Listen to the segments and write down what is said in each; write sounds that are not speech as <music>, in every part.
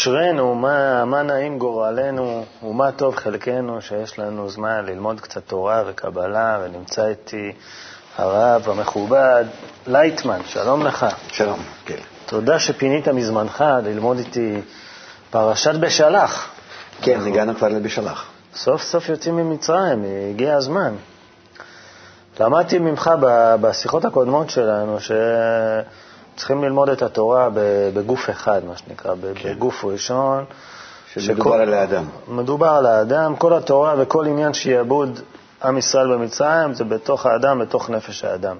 אשרינו, מה, מה נעים גורלנו ומה טוב חלקנו שיש לנו זמן ללמוד קצת תורה וקבלה, ונמצא איתי הרב המכובד לייטמן, שלום לך. שלום, כן. תודה שפינית מזמנך ללמוד איתי פרשת בשלח. כן, אנחנו... הגענו כבר לבשלח. סוף סוף יוצאים ממצרים, הגיע הזמן. למדתי ממך בשיחות הקודמות שלנו ש... צריכים ללמוד את התורה בגוף אחד, מה שנקרא, כן. בגוף ראשון. שמדובר שכל, על האדם. מדובר על האדם. כל התורה וכל עניין שיעבוד עם ישראל במצרים זה בתוך האדם, בתוך נפש האדם.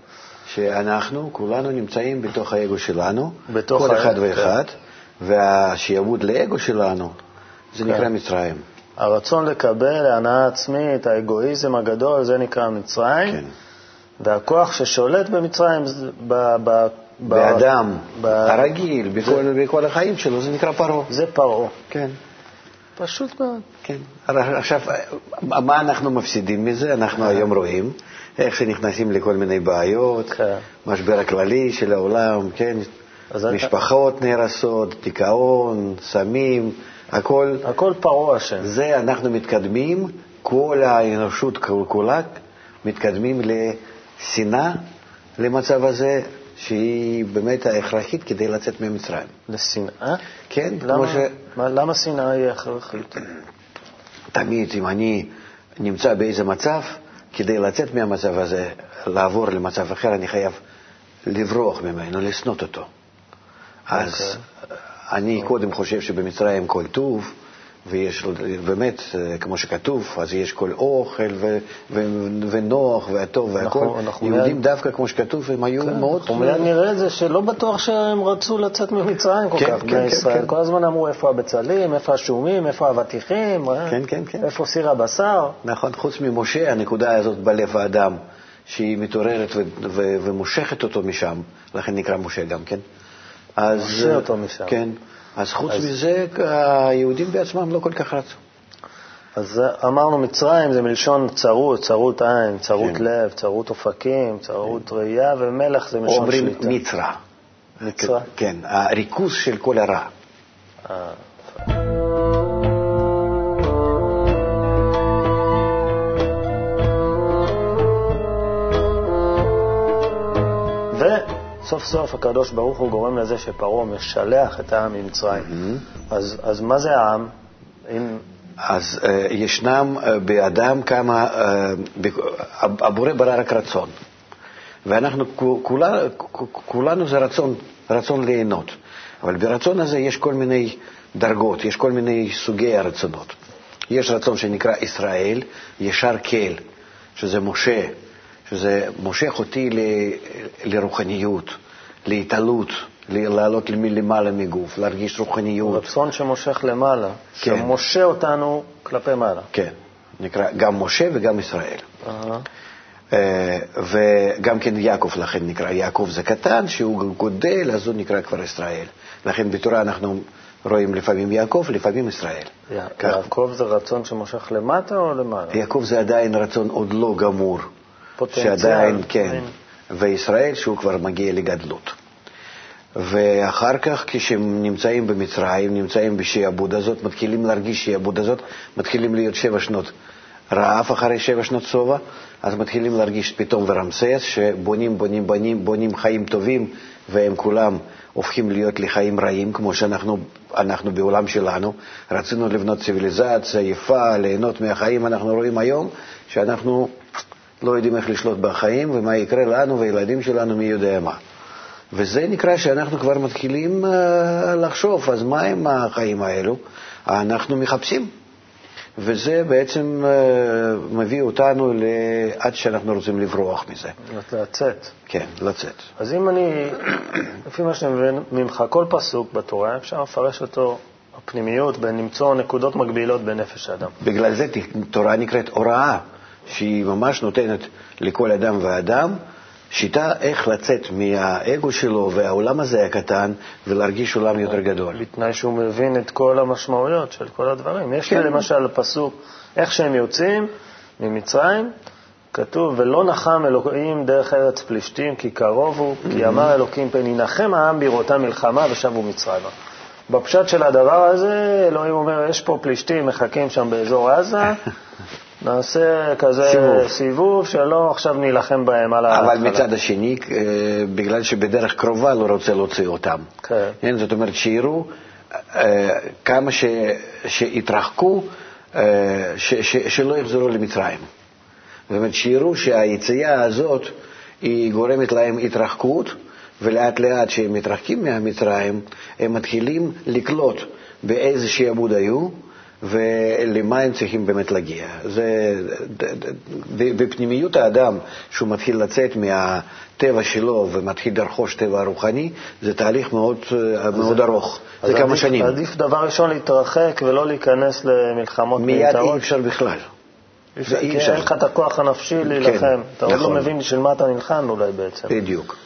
שאנחנו, כולנו נמצאים בתוך האגו שלנו, בתוך כל אחד ואחד, כן. והשיעבוד לאגו שלנו, זה כן. נקרא מצרים. הרצון לקבל הנאה עצמית, האגואיזם הגדול, זה נקרא מצרים. כן. והכוח ששולט במצרים, באדם הרגיל, בכל, בכל החיים שלו, זה נקרא פרעה. זה פרעה. כן. פשוט מאוד. כן. עכשיו, מה אנחנו מפסידים מזה? אנחנו היום רואים איך שנכנסים לכל מיני בעיות, כן. משבר הכללי של העולם, כן? משפחות נהרסות, דיכאון, סמים, הכל... הכל פרעה אשם. זה אנחנו מתקדמים, כל האנושות כולה מתקדמים לשנאה למצב הזה, שהיא באמת ההכרחית כדי לצאת ממצרים. לשנאה? כן, למה, כמו ש... מה, למה שנאה היא הכרחית? תמיד, אם אני נמצא באיזה מצב, כדי לצאת מהמצב הזה, לעבור למצב אחר, אני חייב לברוח ממנו, לשנות אותו. אז okay. אוקיי. אני קודם חושב שבמצרים כל טוב, ויש באמת, כמו שכתוב, אז יש כל אוכל ו, ו, ונוח והטוב והכל. נכון, אנחנו יהודים מיד... דווקא, כמו שכתוב, הם היו כן, מאוד... אנחנו מיד נראה את זה שלא בטוח שהם רצו לצאת ממצרים כל כן, כך, כן, בני כן, ישראל. כן. כל הזמן אמרו איפה הבצלים, איפה השומים, איפה האבטיחים, אה? כן, כן, כן. איפה סיר הבשר. נכון, חוץ ממשה, הנקודה הזאת בלב האדם, שהיא מתעוררת ו- ומושכת אותו משם, לכן נקרא משה גם כן. אז... מושך אותו משם. כן. אז חוץ אז... מזה, היהודים בעצמם לא כל כך רצו. אז אמרנו מצרים זה מלשון צרות, צרות עין, צרות כן. לב, צרות אופקים, צרות כן. ראייה, ומלך זה מלשון שליטה. אומרים מצרה. מצרה? כן, הריכוז של כל הרע. סוף סוף הקדוש ברוך הוא גורם לזה שפרעה משלח את העם ממצרים. Mm-hmm. אז, אז מה זה העם? אם... אז uh, ישנם uh, באדם כמה, uh, הבורא ברא רק רצון. ואנחנו, כולה, כולנו זה רצון, רצון ליהנות. אבל ברצון הזה יש כל מיני דרגות, יש כל מיני סוגי הרצונות. יש רצון שנקרא ישראל, ישר כל, שזה משה, שזה מושך אותי ל, לרוחניות, להתעלות, לעלות למעלה מגוף, להרגיש רוחניות. רצון שמושך למעלה, כן. שמושה אותנו כלפי מעלה. כן, נקרא גם משה וגם ישראל. Uh-huh. וגם כן יעקב, לכן נקרא יעקב זה קטן, שהוא גודל, אז הוא נקרא כבר ישראל. לכן בתורה אנחנו רואים לפעמים יעקב, לפעמים ישראל. יעקב זה רצון שמושך למטה או למעלה? יעקב זה עדיין רצון עוד לא גמור. פוטנציאל. שעדיין, כן, וישראל שהוא כבר מגיע לגדלות. ואחר כך כשהם נמצאים במצרים, נמצאים בשעבוד הזאת, מתחילים להרגיש שעבוד הזאת, מתחילים להיות שבע שנות רעב אחרי שבע שנות שובע, אז מתחילים להרגיש פתאום ורמסס, שבונים, בונים, בונים, בונים חיים טובים, והם כולם הופכים להיות לחיים רעים, כמו שאנחנו אנחנו בעולם שלנו. רצינו לבנות ציוויליזציה יפה, ליהנות מהחיים, אנחנו רואים היום שאנחנו לא יודעים איך לשלוט בחיים ומה יקרה לנו וילדים שלנו, מי יודע מה. וזה נקרא שאנחנו כבר מתחילים uh, לחשוב, אז מה עם החיים האלו? אנחנו מחפשים. וזה בעצם אה, מביא אותנו עד שאנחנו רוצים לברוח מזה. לצאת. כן, לצאת. אז אם אני, <coughs> לפי מה שאני מבין ממך, כל פסוק בתורה, אפשר לפרש אותו בפנימיות, למצוא נקודות מקבילות בנפש האדם. בגלל זה תורה נקראת הוראה, שהיא ממש נותנת לכל אדם ואדם שיטה איך לצאת מהאגו שלו והעולם הזה הקטן ולהרגיש עולם יותר גדול. בתנאי שהוא מבין את כל המשמעויות של כל הדברים. יש לי כן. למשל פסוק, איך שהם יוצאים ממצרים, כתוב, ולא נחם אלוהים דרך ארץ פלישתים, כי קרוב הוא, כי אמר אלוקים פן ינחם העם בראותם מלחמה ושבו מצרימה. בפשט של הדבר הזה, אלוהים אומר, יש פה פלישתים מחכים שם באזור עזה, <laughs> נעשה כזה סיבוב. סיבוב שלא עכשיו נילחם בהם על אבל ההתחלה. מצד השני, אה, בגלל שבדרך קרובה לא רוצה להוציא אותם. כן. כן, זאת אומרת, שיראו אה, כמה ש, שיתרחקו, אה, ש, ש, שלא יחזרו למצרים. זאת אומרת, שיראו שהיציאה הזאת היא גורמת להם התרחקות, ולאט לאט כשהם מתרחקים מהמצרים, הם מתחילים לקלוט באיזה שעבוד היו, ולמה הם צריכים באמת להגיע. זה, בפנימיות האדם, שהוא מתחיל לצאת מהטבע שלו ומתחיל לרכוש טבע רוחני, זה תהליך מאוד, מאוד ארוך. אז זה כמה עדיף- שנים. עדיף דבר ראשון להתרחק ולא להיכנס למלחמות מיד מיותרות. אי אפשר בכלל. אי אפשר, כי. אין לך את הכוח הנפשי להילחם. אתה עוד לא נכון. מבין בשביל מה אתה נלחם אולי בעצם. בדיוק.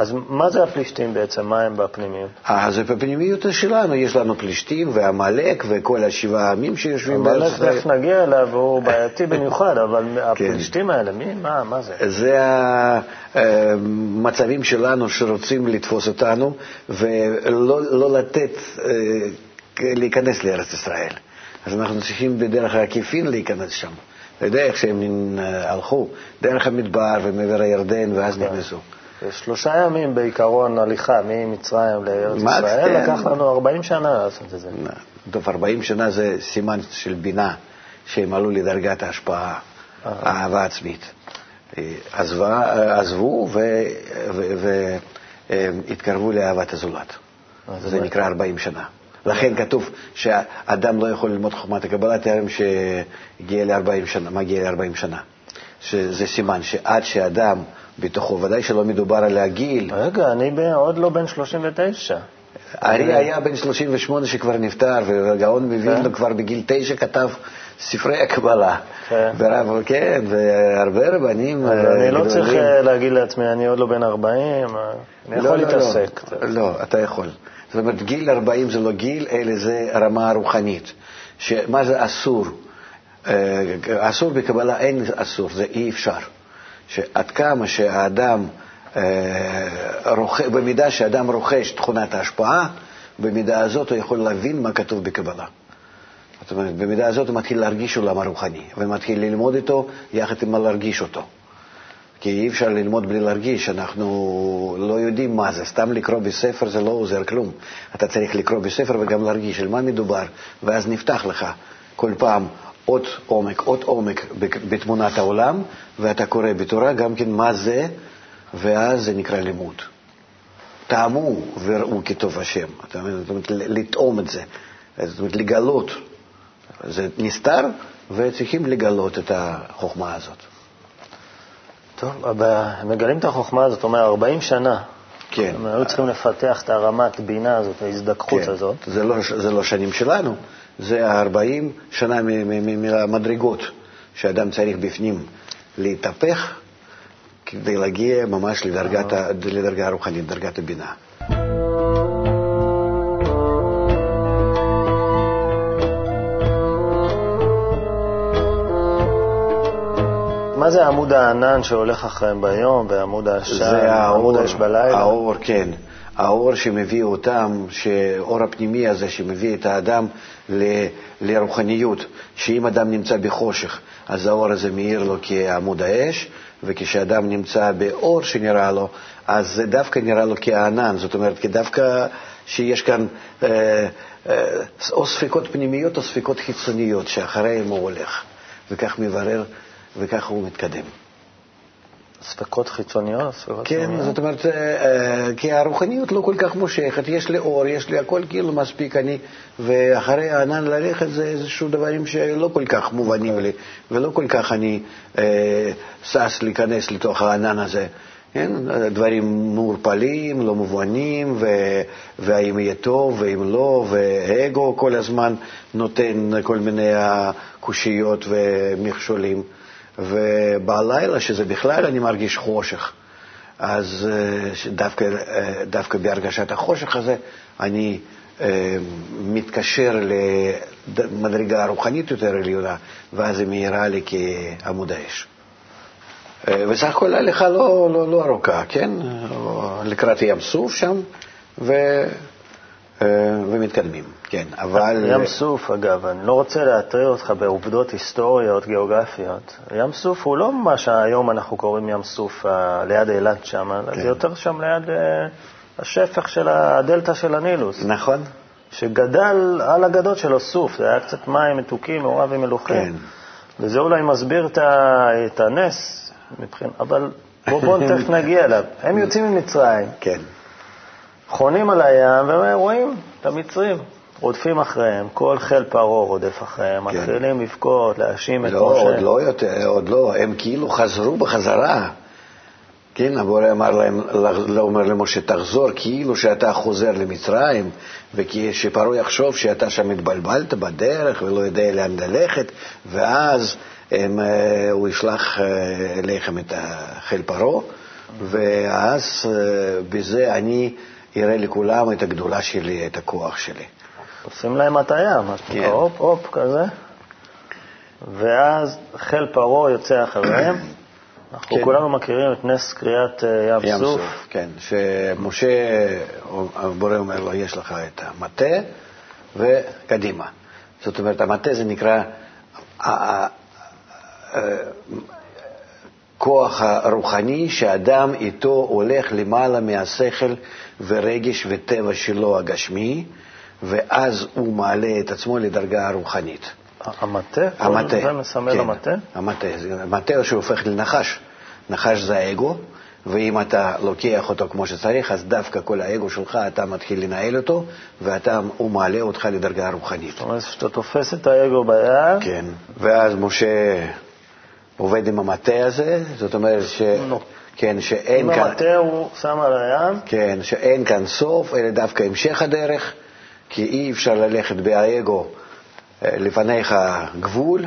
אז מה זה הפלישתים בעצם? מה הם בפנימיות? אז בפנימיות שלנו יש לנו פלישתים ועמלק וכל השבעה העמים שיושבים בארץ ישראל. תכף נגיע אליו, והוא בעייתי <laughs> במיוחד, אבל הפלישתים האלה, מי, מה, מה זה? זה המצבים שלנו שרוצים לתפוס אותנו ולא לא לתת אה, להיכנס לארץ ישראל. אז אנחנו צריכים בדרך העקיפין להיכנס שם. אתה יודע איך שהם אה, הלכו? דרך המדבר ומעבר הירדן ואז כן. נכנסו. שלושה ימים בעיקרון הליכה ממצרים לארץ מה, ישראל, כן. לקח לנו 40 שנה לעשות את זה. טוב, 40 שנה זה סימן של בינה, שהם עלו לדרגת ההשפעה, אה. אהבה עצמית. אה, אה, עזבו והתקרבו לאהבת הזולת. אז זה נקרא 40 שנה. לכן כתוב שאדם לא יכול ללמוד חוכמת הקבלה טרם שהגיע ל-40 שנה, מגיע ל-40 שנה. שזה סימן שעד שאדם בתוכו, ודאי שלא מדובר על הגיל, רגע, אני עוד לא בן 39. הארי היה בן 38 שכבר נפטר, והגאון מווילנה כן. כבר בגיל תשע כתב ספרי הקבלה. כן. ורב, כן, והרבה רבנים אז אה, אני לא צריך. אה, להגיד לעצמי, אני עוד לא בן 40, אה, אני יכול לא, לא, להתעסק. לא, לא, אתה יכול. זאת אומרת, גיל 40 זה לא גיל, אלא זה רמה רוחנית. מה זה אסור? אסור בקבלה אין אסור, זה אי אפשר. שעד כמה שהאדם, אה. במידה שאדם רוכש תכונת ההשפעה, במידה הזאת הוא יכול להבין מה כתוב בקבלה. זאת אומרת, במידה הזאת הוא מתחיל להרגיש עולם הרוחני, ומתחיל ללמוד איתו יחד עם להרגיש אותו. כי אי אפשר ללמוד בלי להרגיש, אנחנו לא יודעים מה זה, סתם לקרוא בספר זה לא עוזר כלום. אתה צריך לקרוא בספר וגם להרגיש על מה מדובר, ואז נפתח לך כל פעם עוד עומק, עוד עומק בתמונת העולם, ואתה קורא בתורה גם כן מה זה, ואז זה נקרא לימוד. טעמו וראו כי טוב השם, זאת אומרת, לטעום את זה, זאת אומרת, לגלות. זה נסתר, וצריכים לגלות את החוכמה הזאת. טוב, מגלים את החוכמה הזאת, זאת אומרת, 40 שנה. כן. הם היו צריכים לפתח את הרמת בינה הזאת, ההזדככות כן. הזאת. זה לא, זה לא שנים שלנו, זה 40 שנה מהמדרגות שאדם צריך בפנים להתהפך כדי להגיע ממש לדרגת, לדרגה הרוחנית, דרגת הבינה. מה זה עמוד הענן שהולך אחריהם ביום, ועמוד העשן, האור, עמוד האש בלילה? האור, כן. האור שמביא אותם, האור הפנימי הזה שמביא את האדם ל- לרוחניות, שאם אדם נמצא בחושך, אז האור הזה מאיר לו כעמוד האש, וכשאדם נמצא באור שנראה לו, אז זה דווקא נראה לו כענן, זאת אומרת, כדווקא שיש כאן אה, אה, או ספקות פנימיות או ספקות חיצוניות שאחריהם הוא הולך, וכך מברר וכך הוא מתקדם. ספקות חיצוניות? ספקות כן? זאת אומרת, אה, אה, כי הרוחניות לא כל כך מושכת, יש לי אור, יש לי הכל כאילו מספיק, אני, ואחרי הענן ללכת זה איזשהו דברים שלא כל כך מובנים לי, ולא כל כך אני אה, שש להיכנס לתוך הענן הזה. כן, דברים מעורפלים, לא מובנים, ו, והאם יהיה טוב ואם לא, ואגו כל הזמן נותן כל מיני קושיות ומכשולים. ובלילה, שזה בכלל אני מרגיש חושך, אז אה, דווקא, אה, דווקא בהרגשת החושך הזה אני אה, מתקשר למדרגה רוחנית יותר עליונה, ואז היא מאירה לי כעמוד האש. וסך הכל ההליכה לא, לא, לא ארוכה, כן? לקראת ים סוף שם, ו... ומתקדמים, כן, אבל... ים סוף, אגב, אני לא רוצה להטריד אותך בעובדות היסטוריות, גיאוגרפיות. ים סוף הוא לא מה שהיום אנחנו קוראים ים סוף ליד אילת שם, כן. זה יותר שם ליד אה, השפך של הדלתא של הנילוס. נכון. שגדל על הגדות שלו סוף, זה היה קצת מים מתוקים, מעורב עם מלוכים. כן. וזה אולי מסביר את הנס, מבחינת, אבל בואו בוא <laughs> תכף נגיע אליו. הם יוצאים ממצרים. כן. חונים על הים ורואים את המצרים. רודפים אחריהם, כל חיל פרעה רודף אחריהם, כן. מתחילים לבכות, להאשים את לא, משה. עוד לא יותר, עוד לא, הם כאילו חזרו בחזרה. כן, הבורא אמר להם, לא אומר למשה, תחזור כאילו שאתה חוזר למצרים, ושפרעה יחשוב שאתה שם התבלבלת בדרך ולא יודע לאן ללכת, ואז הם, אה, הוא ישלח אה, אליכם את חיל פרעה, ואז אה, בזה אני... יראה לכולם את הגדולה שלי, את הכוח שלי. עושים להם הטעיה, מה שנקרא, כן. הופ, הופ, כזה. ואז חיל פרעה יוצא אחריהם. <coughs> אנחנו כן. כולנו מכירים את נס קריאת אה, ים, ים סוף. סוף. כן, שמשה, הבורא אומר לו, יש לך את המטה וקדימה. זאת אומרת, המטה זה נקרא הכוח הרוחני שאדם איתו הולך למעלה מהשכל ורגש וטבע שלו הגשמי, ואז הוא מעלה את עצמו לדרגה הרוחנית. המטה? המטה. זה מסמל כן, המטה? המטה. המטה שהופך לנחש. נחש זה האגו, ואם אתה לוקח אותו כמו שצריך, אז דווקא כל האגו שלך, אתה מתחיל לנהל אותו, והוא מעלה אותך לדרגה הרוחנית. זאת אומרת שאתה תופס את האגו ביד. כן, ואז משה עובד עם המטה הזה, זאת אומרת ש... כן, שאין כאן... אם המטה הוא שם על הים? כן, שאין כאן סוף, אלא דווקא המשך הדרך, כי אי אפשר ללכת באגו אה, לפניך גבול,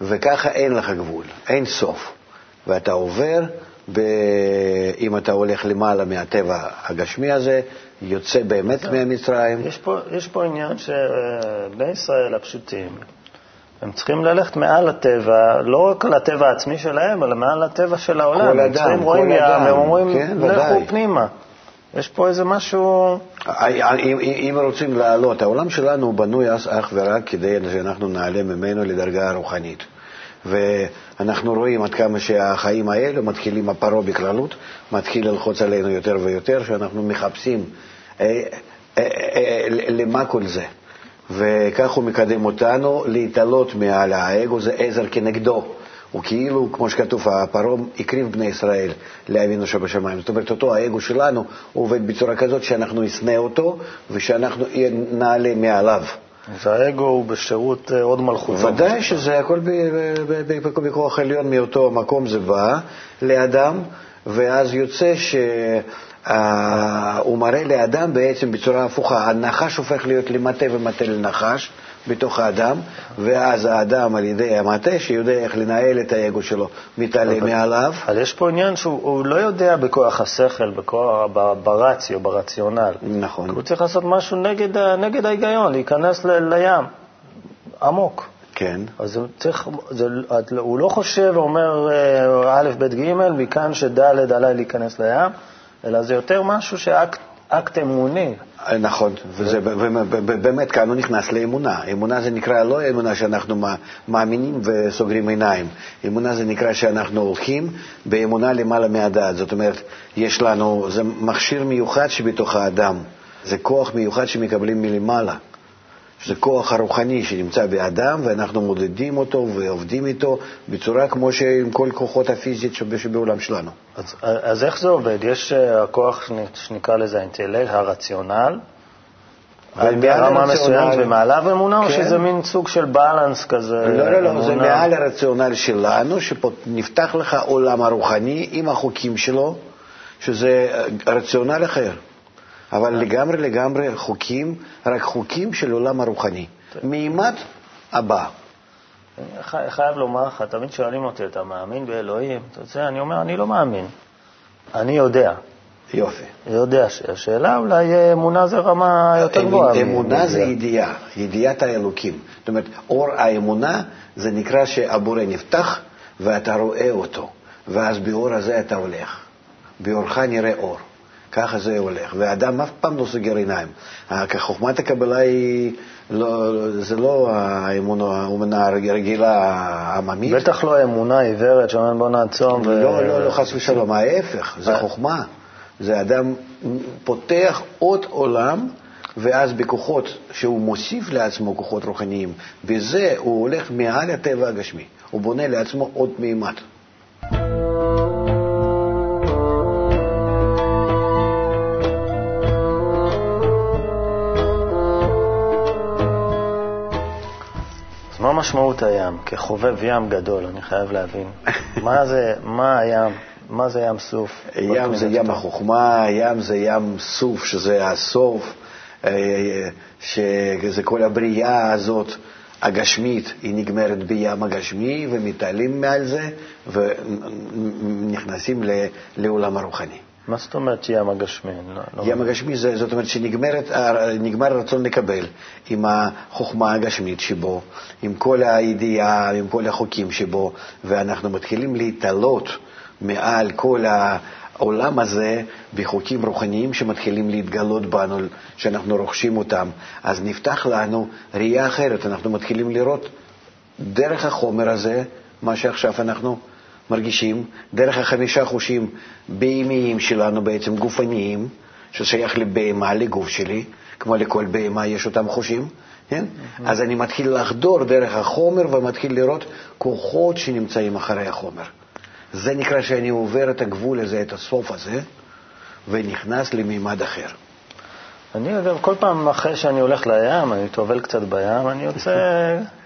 וככה אין לך גבול, אין סוף. ואתה עובר, ב... אם אתה הולך למעלה מהטבע הגשמי הזה, יוצא באמת מהמצרים. יש פה, יש פה עניין שבני ישראל הפשוטים, הם צריכים ללכת מעל הטבע, לא רק על הטבע העצמי שלהם, אלא מעל הטבע של העולם. כל אדם, הם רואים ים, הם אומרים, כן, לכו פנימה. יש פה איזה משהו... אם, אם רוצים לעלות, העולם שלנו בנוי אך ורק כדי שאנחנו נעלה ממנו לדרגה הרוחנית. ואנחנו רואים עד כמה שהחיים האלה מתחילים, הפרעה בכללות, מתחיל ללחוץ עלינו יותר ויותר, שאנחנו מחפשים אה, אה, אה, למה כל זה. וכך הוא מקדם אותנו להתעלות מעל האגו, זה עזר כנגדו. הוא כאילו, כמו שכתוב, הפרעה הקריב בני ישראל לאבינו שבשמיים. זאת אומרת, אותו האגו שלנו הוא עובד בצורה כזאת שאנחנו נשנא אותו ושאנחנו נעלה מעליו. אז האגו הוא בשירות עוד אה, מלכות. ודאי שזה הכל בכוח עליון מאותו מקום זה בא לאדם, ואז יוצא ש... הוא מראה לאדם בעצם בצורה הפוכה. הנחש הופך להיות למטה ומטה לנחש בתוך האדם, ואז האדם על ידי המטה, שיודע איך לנהל את האגו שלו, מתעלה מעליו. אבל יש פה עניין שהוא לא יודע בכוח השכל, בכוח, ברציו, ברציונל. נכון. הוא צריך לעשות משהו נגד, נגד ההיגיון, להיכנס ל, לים, עמוק. כן. אז הוא צריך, זה, הוא לא חושב ואומר אה, א', ב', ג', מכאן שד' עליי להיכנס לים. אלא זה יותר משהו שאקט אמוני. נכון, וזה באמת כאן הוא נכנס לאמונה. אמונה זה נקרא לא אמונה שאנחנו מאמינים וסוגרים עיניים. אמונה זה נקרא שאנחנו הולכים באמונה למעלה מהדעת. זאת אומרת, יש לנו, זה מכשיר מיוחד שבתוך האדם. זה כוח מיוחד שמקבלים מלמעלה. שזה כוח הרוחני שנמצא באדם, ואנחנו מודדים אותו ועובדים איתו בצורה כמו שעם כל כוחות הפיזית שבעולם שלנו. אז, אז איך זה עובד? יש אה, הכוח שנקרא לזה האינטלקט, הרציונל, על פי רמה מסוימת ומעליו אמונה, כן. או שזה מין סוג של בלנס כזה? לא, לא, לא, אמונה? זה מעל הרציונל שלנו, שפה נפתח לך עולם הרוחני עם החוקים שלו, שזה הרציונל אחר. אבל לגמרי לגמרי חוקים, רק חוקים של עולם הרוחני. מימד הבא. אני חייב לומר לך, תמיד שואלים אותי, אתה מאמין באלוהים? אתה יודע, אני אומר, אני לא מאמין. אני יודע. יופי. יודע. השאלה אולי אמונה זה רמה יותר גבוהה. אמונה זה ידיעה, ידיעת האלוקים. זאת אומרת, אור האמונה זה נקרא שהבורא נפתח ואתה רואה אותו, ואז באור הזה אתה הולך. באורך נראה אור. ככה זה הולך. ואדם אף פעם לא סוגר עיניים. חוכמת הקבלה היא, לא, זה לא האמונה הרגילה העממית. בטח לא האמונה העיוורת שאומרים בוא נעצום. לא, ו... לא, לא, חס ושלום, ההפך, זה חוכמה. זה אדם פותח עוד עולם, ואז בכוחות שהוא מוסיף לעצמו כוחות רוחניים, בזה הוא הולך מעל הטבע הגשמי. הוא בונה לעצמו עוד מימד. משמעות הים? כחובב ים גדול, אני חייב להבין. <laughs> מה זה, מה הים? מה זה ים סוף? ים זה ים החוכמה, ים זה ים סוף, שזה הסוף, אה, שזה כל הבריאה הזאת הגשמית, היא נגמרת בים הגשמי, ומתעלים מעל זה, ונכנסים לעולם הרוחני. מה זאת אומרת ים הגשמי? לא, לא ים הגשמי זה, זאת אומרת שנגמר הרצון לקבל עם החוכמה הגשמית שבו, עם כל הידיעה, עם כל החוקים שבו, ואנחנו מתחילים להתעלות מעל כל העולם הזה בחוקים רוחניים שמתחילים להתגלות בנו, שאנחנו רוכשים אותם. אז נפתח לנו ראייה אחרת, אנחנו מתחילים לראות דרך החומר הזה, מה שעכשיו אנחנו מרגישים, דרך החמישה חושים בהמיים שלנו, בעצם גופניים, ששייך לבהמה, לגוף שלי, כמו לכל בהמה יש אותם חושים, כן? Mm-hmm. אז אני מתחיל לחדור דרך החומר ומתחיל לראות כוחות שנמצאים אחרי החומר. זה נקרא שאני עובר את הגבול הזה, את הסוף הזה, ונכנס למימד אחר. אני עובר, כל פעם אחרי שאני הולך לים, אני טובל קצת בים, אני יוצא <laughs>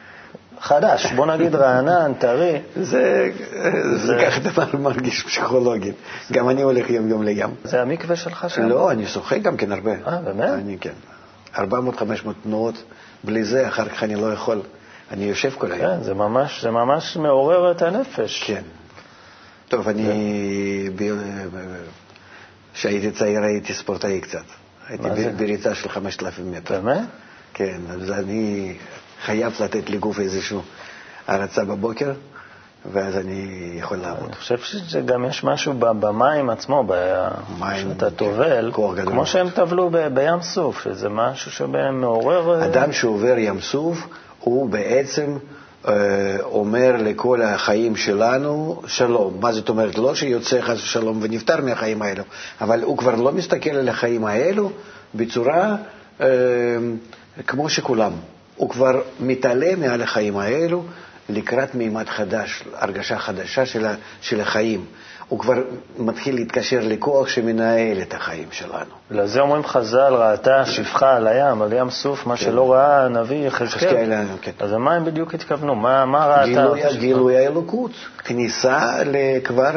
חדש, בוא נגיד רענן, טרי. זה, זה ככה דבר מרגיש פסיכולוגית. גם אני הולך יום-יום לים. זה המקווה שלך שם? לא, אני שוחה גם כן הרבה. אה, באמת? אני כן. 400-500 תנועות, בלי זה אחר כך אני לא יכול. אני יושב כל היום. כן, זה ממש, זה ממש מעורר את הנפש. כן. טוב, אני... כשהייתי צעיר הייתי ספורטאי קצת. הייתי בריצה של 5,000 מטר. באמת? כן, אז אני חייב לתת לגוף איזושהי הרצה בבוקר, ואז אני יכול לעבוד. אני חושב שגם יש משהו במים עצמו, שאתה טובל, כמו שהם טבלו בים סוף, שזה משהו שמעורר... אה, אדם שעובר ים סוף, הוא בעצם אה, אומר לכל החיים שלנו שלום. מה זאת אומרת? לא שיוצא חס ושלום ונפטר מהחיים האלו, אבל הוא כבר לא מסתכל על החיים האלו בצורה אה, כמו שכולם. הוא כבר מתעלה מעל החיים האלו לקראת מימד חדש, הרגשה חדשה של, של החיים. הוא כבר מתחיל להתקשר לכוח שמנהל את החיים שלנו. לזה אומרים חז"ל, ראתה שפחה על הים, על ים סוף, מה כן. שלא ראה הנביא יחזקאל. כן. אז מה הם בדיוק התכוונו? מה, מה ראתה? גילוי, גילוי האלוקות, כניסה כבר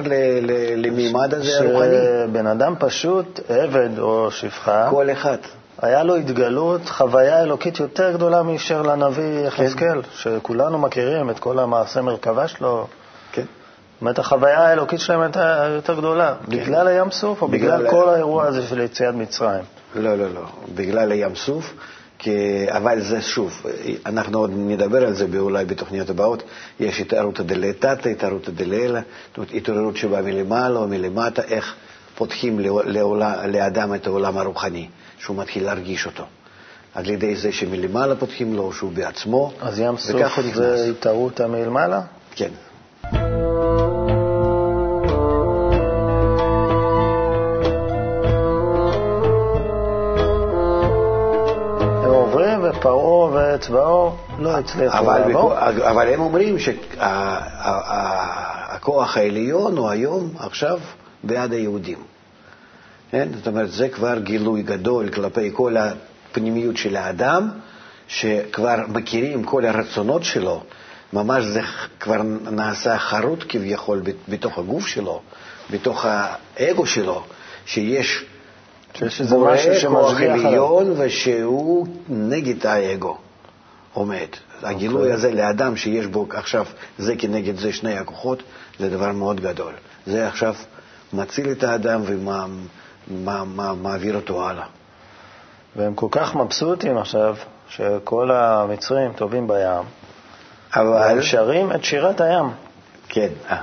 למימד הזה הרוחני. שבן אדם פשוט, עבד או שפחה, כל אחד. היה לו התגלות, חוויה אלוקית יותר גדולה מאשר לנביא יחזקאל, כן. שכולנו מכירים את כל המעשה מרכבה שלו. כן. זאת אומרת, החוויה האלוקית שלהם הייתה יותר גדולה, כן. בגלל הים סוף או בגלל, בגלל כל האירוע הזה של יציאת מצרים? לא, לא, לא, בגלל הים סוף, כי, אבל זה שוב, אנחנו עוד נדבר על זה אולי בתוכניות הבאות, יש התערותא דלתתא, התערותא דלילה, זאת אומרת, התעוררות שבאה מלמעלה או מלמטה, איך פותחים לאדם את העולם הרוחני. שהוא מתחיל להרגיש אותו. על ידי זה שמלמעלה פותחים לו, שהוא בעצמו, אז ים סוף זה התערות מלמעלה? כן. הם עוברים ופרעה צבאו לא הצליחו אבל, לעבור. אבל הם אומרים שהכוח העליון הוא היום, עכשיו, בעד היהודים. כן? זאת אומרת, זה כבר גילוי גדול כלפי כל הפנימיות של האדם, שכבר מכירים כל הרצונות שלו, ממש זה כבר נעשה חרוט כביכול בתוך הגוף שלו, בתוך האגו שלו, שיש בורא כוח. עליון ושהוא נגד האגו עומד. הגילוי הזה לאדם שיש בו עכשיו זה כנגד זה שני הכוחות, זה דבר מאוד גדול. זה עכשיו מציל את האדם ומעביר אותו הלאה. והם כל כך מבסוטים עכשיו, שכל המצרים טובים בים, אבל, והם שרים את שירת הים. כן, אה,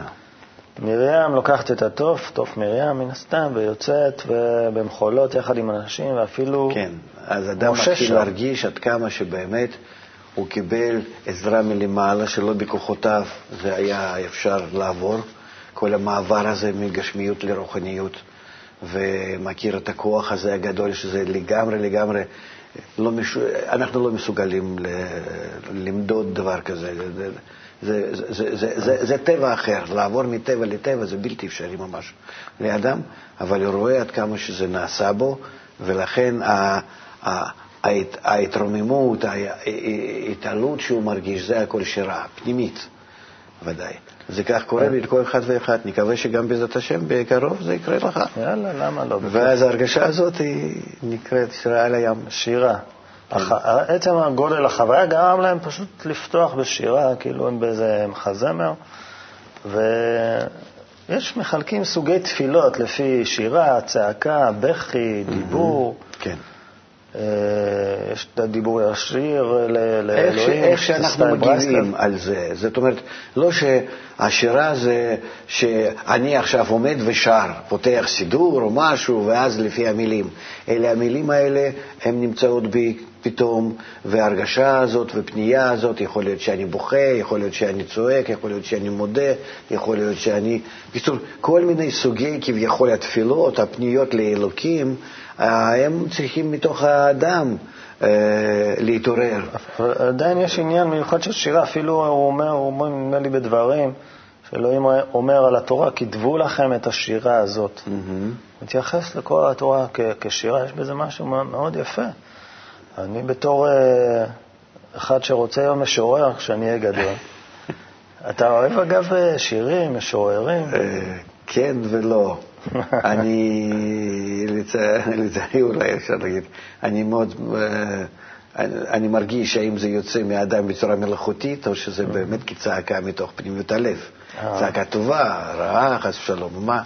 מרים לוקחת את התוף, תוף מרים מן הסתם, ויוצאת במחולות יחד עם אנשים, ואפילו כן, אז אדם מתחיל. להרגיש עד כמה שבאמת הוא קיבל עזרה מלמעלה, שלא בכוחותיו זה היה אפשר לעבור, כל המעבר הזה מגשמיות לרוחניות, ומכיר את הכוח הזה הגדול, שזה לגמרי לגמרי, לא מש... אנחנו לא מסוגלים ל... למדוד דבר כזה. זה, זה, זה, זה, זה, זה, זה טבע אחר, לעבור מטבע לטבע זה בלתי אפשרי ממש לאדם, אבל הוא רואה עד כמה שזה נעשה בו, ולכן ה, ה, ההת- ההתרוממות, ההתעלות שהוא מרגיש, זה הכל שירה, פנימית, ודאי. זה כך קורה לכל אחד ואחד, נקווה שגם בעזרת השם בקרוב זה יקרה לך. יאללה, למה לא? ואז ההרגשה הזאת היא נקראת שירה על הים. שירה. הח... עצם הגודל החוויה גרם להם פשוט לפתוח בשירה, כאילו הם באיזה מחזמר, ויש מחלקים סוגי תפילות לפי שירה, צעקה, בכי, דיבור. כן. אה, יש את הדיבור ישיר לאלוהים. איך שאנחנו. מגיבים על זה. זאת אומרת, לא שהשירה זה שאני עכשיו עומד ושר, פותח סידור או משהו, ואז לפי המילים. אלא המילים האלה, הן נמצאות בי פתאום, וההרגשה הזאת ופנייה הזאת, יכול להיות שאני בוכה, יכול להיות שאני צועק, יכול להיות שאני מודה, יכול להיות שאני... בקיצור, כל מיני סוגי כביכול התפילות, הפניות לאלוקים, הם צריכים מתוך האדם אה, להתעורר. עדיין יש עניין מיוחד של שירה, אפילו הוא אומר, הוא אומר נדמה לי בדברים, שאלוהים אומר על התורה, כתבו לכם את השירה הזאת. מתייחס לכל התורה כ- כשירה, יש בזה משהו מאוד יפה. אני בתור אה, אחד שרוצה להיות משורר כשאני אהיה גדול, <laughs> אתה אוהב אגב אה, שירים, משוררים? אה, כן ולא. אני, לצ- לצערי אולי אפשר להגיד, אני מאוד, אה, אני מרגיש האם זה יוצא מהאדם בצורה מלאכותית, או שזה באמת כצעקה מתוך פנימיות הלב. אה. צעקה טובה, רעה, חס ושלום, מה?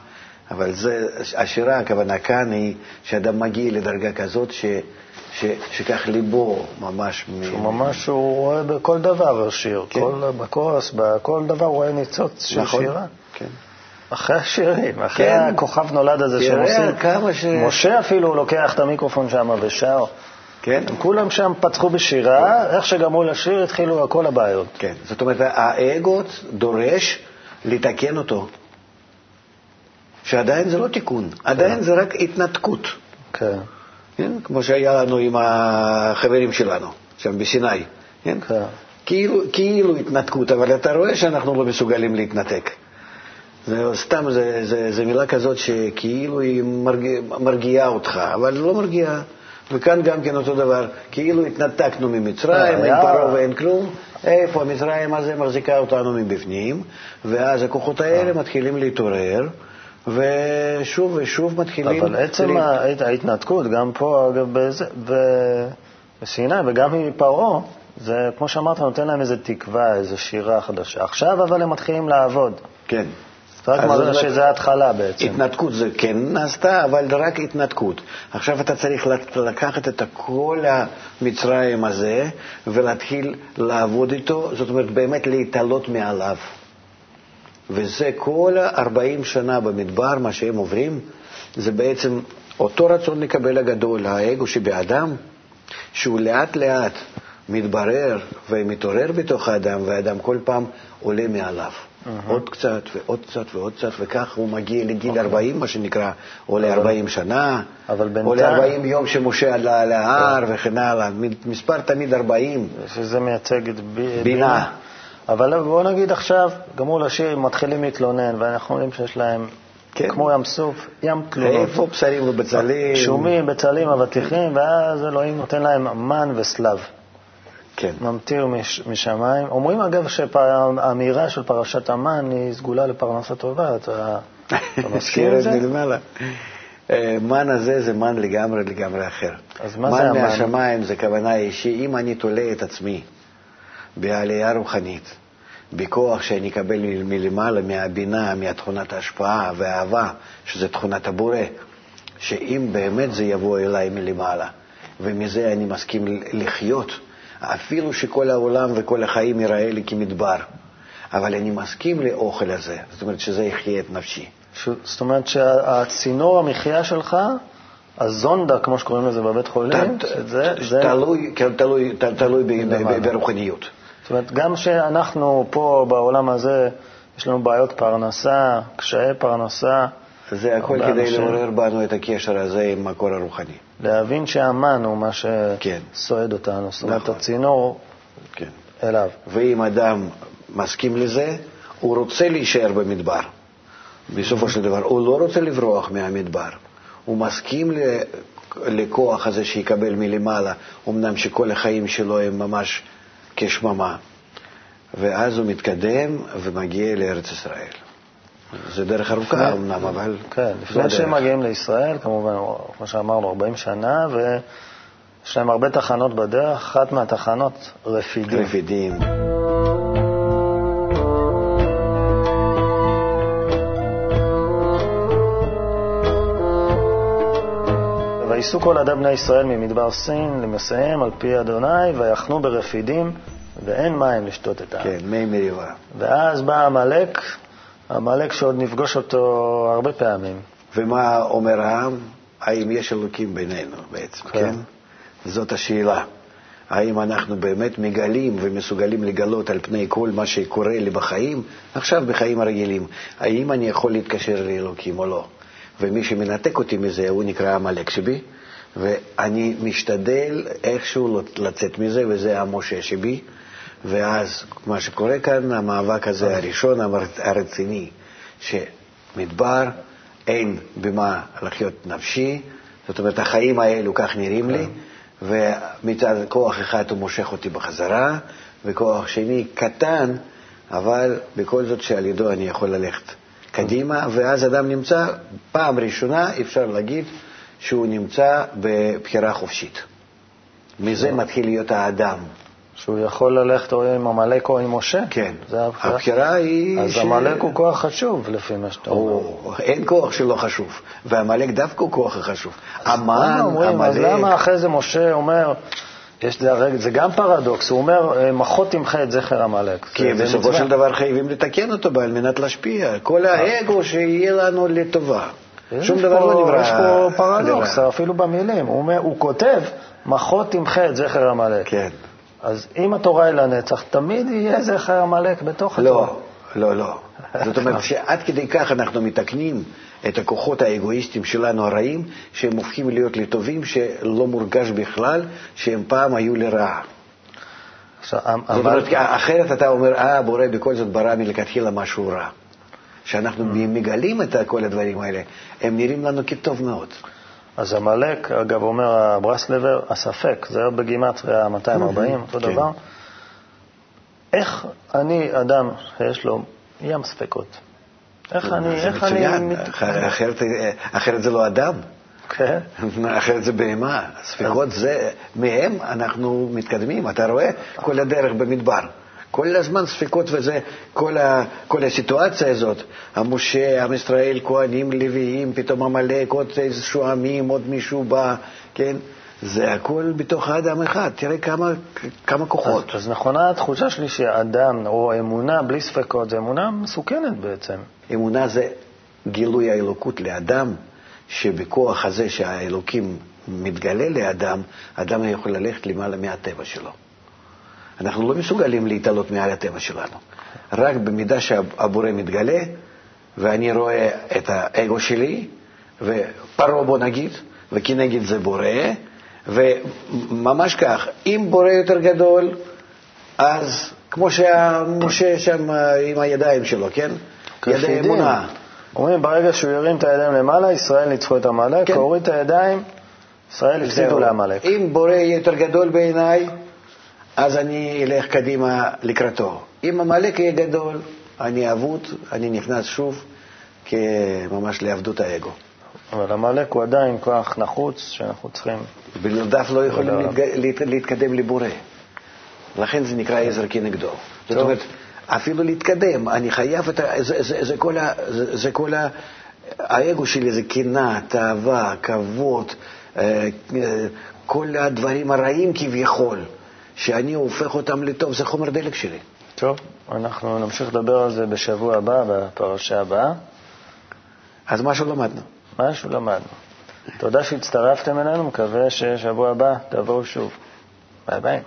אבל זה, השירה, הכוונה כאן היא שאדם מגיע לדרגה כזאת ש, ש, שכך ליבו ממש... מ- הוא ממש, הוא רואה בכל דבר שיר, כן. כל, בכוס, בכל דבר הוא רואה ניצוץ של נכון, שירה. כן. אחרי השירים, אחרי כן. הכוכב נולד הזה שהם עושים. כמה ש- משה אפילו לוקח את המיקרופון שם ושר. כן? הם כולם שם פתחו בשירה, איך שגמרו לשיר התחילו כל הבעיות. כן, זאת אומרת, האגו דורש לתקן אותו. שעדיין זה לא תיקון, עדיין זה רק התנתקות. כן, כן? כמו שהיה לנו עם החברים שלנו, שם בסיני. כן? כן. כאילו, כאילו התנתקות, אבל אתה רואה שאנחנו לא מסוגלים להתנתק. זה סתם, זה, זה, זה מילה כזאת שכאילו היא מרגיע, מרגיעה אותך, אבל לא מרגיעה. וכאן גם כן אותו דבר, כאילו התנתקנו ממצרים, אין היה- פרעה ואין כלום, איפה המצרים הזה מחזיקה אותנו מבפנים, ואז הכוחות האלה מתחילים להתעורר, ושוב ושוב מתחילים... אבל עצם ל- ההת- ההתנתקות, גם פה, אגב, בסיני וגם מפרעה, זה, כמו שאמרת, נותן להם איזו תקווה, איזו שירה חדשה. עכשיו אבל הם מתחילים לעבוד. כן. רק מראה זה- שזה ההתחלה בעצם. התנתקות זה כן נעשתה, אבל רק התנתקות. עכשיו אתה צריך לק- לקחת את כל המצרים הזה ולהתחיל לעבוד איתו, זאת אומרת באמת להתעלות מעליו. וזה כל ה-40 שנה במדבר, מה שהם עוברים, זה בעצם אותו רצון לקבל הגדול, האגו שבאדם, שהוא לאט לאט מתברר ומתעורר בתוך האדם, והאדם כל פעם עולה מעליו. עוד קצת ועוד קצת ועוד קצת, וכך הוא מגיע לגיל 40, מה שנקרא, או ל-40 שנה, אבל או בינתיים- ל-40 יום שמשה עלה להר וכן הלאה. מספר תמיד 40. שזה מייצג את ב- בינה. אבל בואו נגיד עכשיו, גמרו לשיר, מתחילים להתלונן, ואנחנו רואים שיש להם, כן. כמו ים סוף, ים תלונות. איפה בשרים ובצלים? שומים, בצלים, אבטיחים, ואז אלוהים נותן להם מן וסלב. כן. ממטיר מש, משמיים. אומרים אגב שהאמירה של פרשת המן היא סגולה לפרנסה טובה, אתה, אתה מסכים עם שירד זה? מלמעלה. אה, מן הזה זה מן לגמרי לגמרי אחר. אז מה זה מן המן? מהשמיים זה כוונה היא שאם אני תולה את עצמי בעלייה רוחנית, בכוח שאני אקבל מלמעלה, מהבינה, מתכונת ההשפעה והאהבה, שזה תכונת הבורא, שאם באמת זה יבוא אליי מלמעלה, ומזה אני מסכים לחיות, אפילו שכל העולם וכל החיים ייראה לי כמדבר, אבל אני מסכים לאוכל הזה, זאת אומרת שזה יחיה את נפשי. ש... זאת אומרת שהצינור המחיה שלך, הזונדה, כמו שקוראים לזה בבית חולים, ת- זה, זה, תלוי, כן, תלוי, ת- תלוי ב-. ב- ברוחניות. זאת אומרת, גם שאנחנו פה בעולם הזה, יש לנו בעיות פרנסה, קשיי פרנסה, זה הכל כדי אנשים- לעורר בנו את הקשר הזה עם המקור הרוחני. להבין שהמן הוא מה כן. שסועד אותנו, זאת אומרת, נכון. הצינור כן. אליו. ואם אדם מסכים לזה, הוא רוצה להישאר במדבר. בסופו של דבר, הוא לא רוצה לברוח מהמדבר. הוא מסכים ל- לכוח הזה שיקבל מלמעלה, אמנם שכל החיים שלו הם ממש כשממה. ואז הוא מתקדם ומגיע לארץ ישראל. זה דרך ארוכה אמנם, אבל כן, לפני. שהם מגיעים לישראל, כמובן, כמו שאמרנו, 40 שנה, ויש להם הרבה תחנות בדרך, אחת מהתחנות רפידים. רפידים. וייסעו כל עדי בני ישראל ממדבר סין למסעיהם על פי אדוני, ויחנו ברפידים, ואין מים לשתות את העם. כן, מי מריבה. ואז בא עמלק, עמלק שעוד נפגוש אותו הרבה פעמים. ומה אומר העם? האם יש אלוקים בינינו בעצם, כן. כן? זאת השאלה. האם אנחנו באמת מגלים ומסוגלים לגלות על פני כל מה שקורה לי בחיים, עכשיו בחיים הרגילים, האם אני יכול להתקשר לאלוקים או לא? ומי שמנתק אותי מזה, הוא נקרא עמלק שבי, ואני משתדל איכשהו לצאת מזה, וזה המשה שבי, ואז מה שקורה כאן, המאבק הזה הראשון, הרציני, שמדבר, אין במה לחיות נפשי, זאת אומרת, החיים האלו כך נראים לי, ומצד כוח אחד הוא מושך אותי בחזרה, וכוח שני קטן, אבל בכל זאת שעל ידו אני יכול ללכת קדימה, ואז אדם נמצא, פעם ראשונה אפשר להגיד שהוא נמצא בבחירה חופשית. מזה מתחיל להיות האדם. שהוא יכול ללכת או עם עמלק או עם משה. כן, הבחירה. היא... אז ש- עמלק הוא כוח חשוב, לפי מה שאתה אומר. או, אין כוח שלא חשוב, ועמלק דווקא הוא כוח החשוב. המן, אומרים, אז למה עמלק, אחרי זה משה אומר, יש הרי- זה גם פרדוקס, הוא אומר, אה, מחות תמחה את זכר עמלק. כי בסופו. של דבר חייבים לתקן אותו על מנת להשפיע. כל האגו שיהיה לנו לטובה. שום דבר לא נברא יש פה פרדוקס, לרע. אפילו במילים. הוא כותב, מחות תמחה את זכר עמלק. כן. אז אם התורה היא לנצח, תמיד יהיה זכר עמלק בתוך התורה. לא, לא, לא. זאת אומרת <laughs> שעד כדי כך אנחנו מתקנים את הכוחות האגואיסטיים שלנו הרעים, שהם הופכים להיות לטובים, שלא מורגש בכלל שהם פעם היו לרעה. עכשיו, זאת אומרת, אחרת אתה אומר, אה, בורא בכל זאת ברא מלכתחילה משהו רע. כשאנחנו מגלים את כל הדברים האלה, הם נראים לנו כטוב מאוד. אז עמלק, אגב, אומר הברסלבר, הספק, זה היה בגימטריה 240, אותו כן. דבר. איך אני, אדם שיש לו ים ספקות, איך אני, איך אני... אחרת זה לא אדם, כן. <laughs> אחרת זה בהמה. ספקות זה, מהם אנחנו מתקדמים, אתה רואה? כל הדרך במדבר. כל הזמן ספקות וזה, כל, ה, כל הסיטואציה הזאת, המשה, עם ישראל, כהנים, לוויים, פתאום עמלק, עוד איזשהו עמים, עוד מישהו בא, כן? זה הכל בתוך האדם אחד, תראה כמה, כמה כוחות. אז, אז נכונה התחושה שלי שאדם, או אמונה בלי ספקות, זה אמונה מסוכנת בעצם. אמונה זה גילוי האלוקות לאדם, שבכוח הזה שהאלוקים מתגלה לאדם, אדם יכול ללכת למעלה מהטבע שלו. אנחנו לא מסוגלים להתעלות מעל הטבע שלנו. רק במידה שהבורא מתגלה, ואני רואה את האגו שלי, ופרעה בוא נגיד, וכנגד זה בורא, וממש כך, אם בורא יותר גדול, אז כמו שמשה שם עם הידיים שלו, כן? ידי אמונה. אומרים, ברגע שהוא ירים את הידיים למעלה, ישראל ניצחו את עמלק, כן. הוריד את הידיים, ישראל הפסידו לעמלק. אם בורא יהיה יותר גדול בעיניי, אז אני אלך קדימה לקראתו. אם עמלק יהיה גדול, אני אבוד, אני נכנס שוב ממש לעבדות האגו. אבל עמלק הוא עדיין כוח נחוץ שאנחנו צריכים... בלעדיו לא יכולים להתג... להתקדם לבורא. לכן זה נקרא עזר כנגדו. זאת אומרת, אפילו להתקדם, אני חייב את ה... זה, זה, זה כל ה... זה, זה כל ה... האגו שלי זה קנאה, תאווה, כבוד, אה, כל הדברים הרעים כביכול, שאני הופך אותם לטוב, זה חומר דלק שלי. טוב, אנחנו נמשיך לדבר על זה בשבוע הבא, בפרשה הבאה. אז משהו למדנו. משהו למדנו. תודה שהצטרפתם אלינו, מקווה ששבוע הבא תבואו שוב. ביי ביי.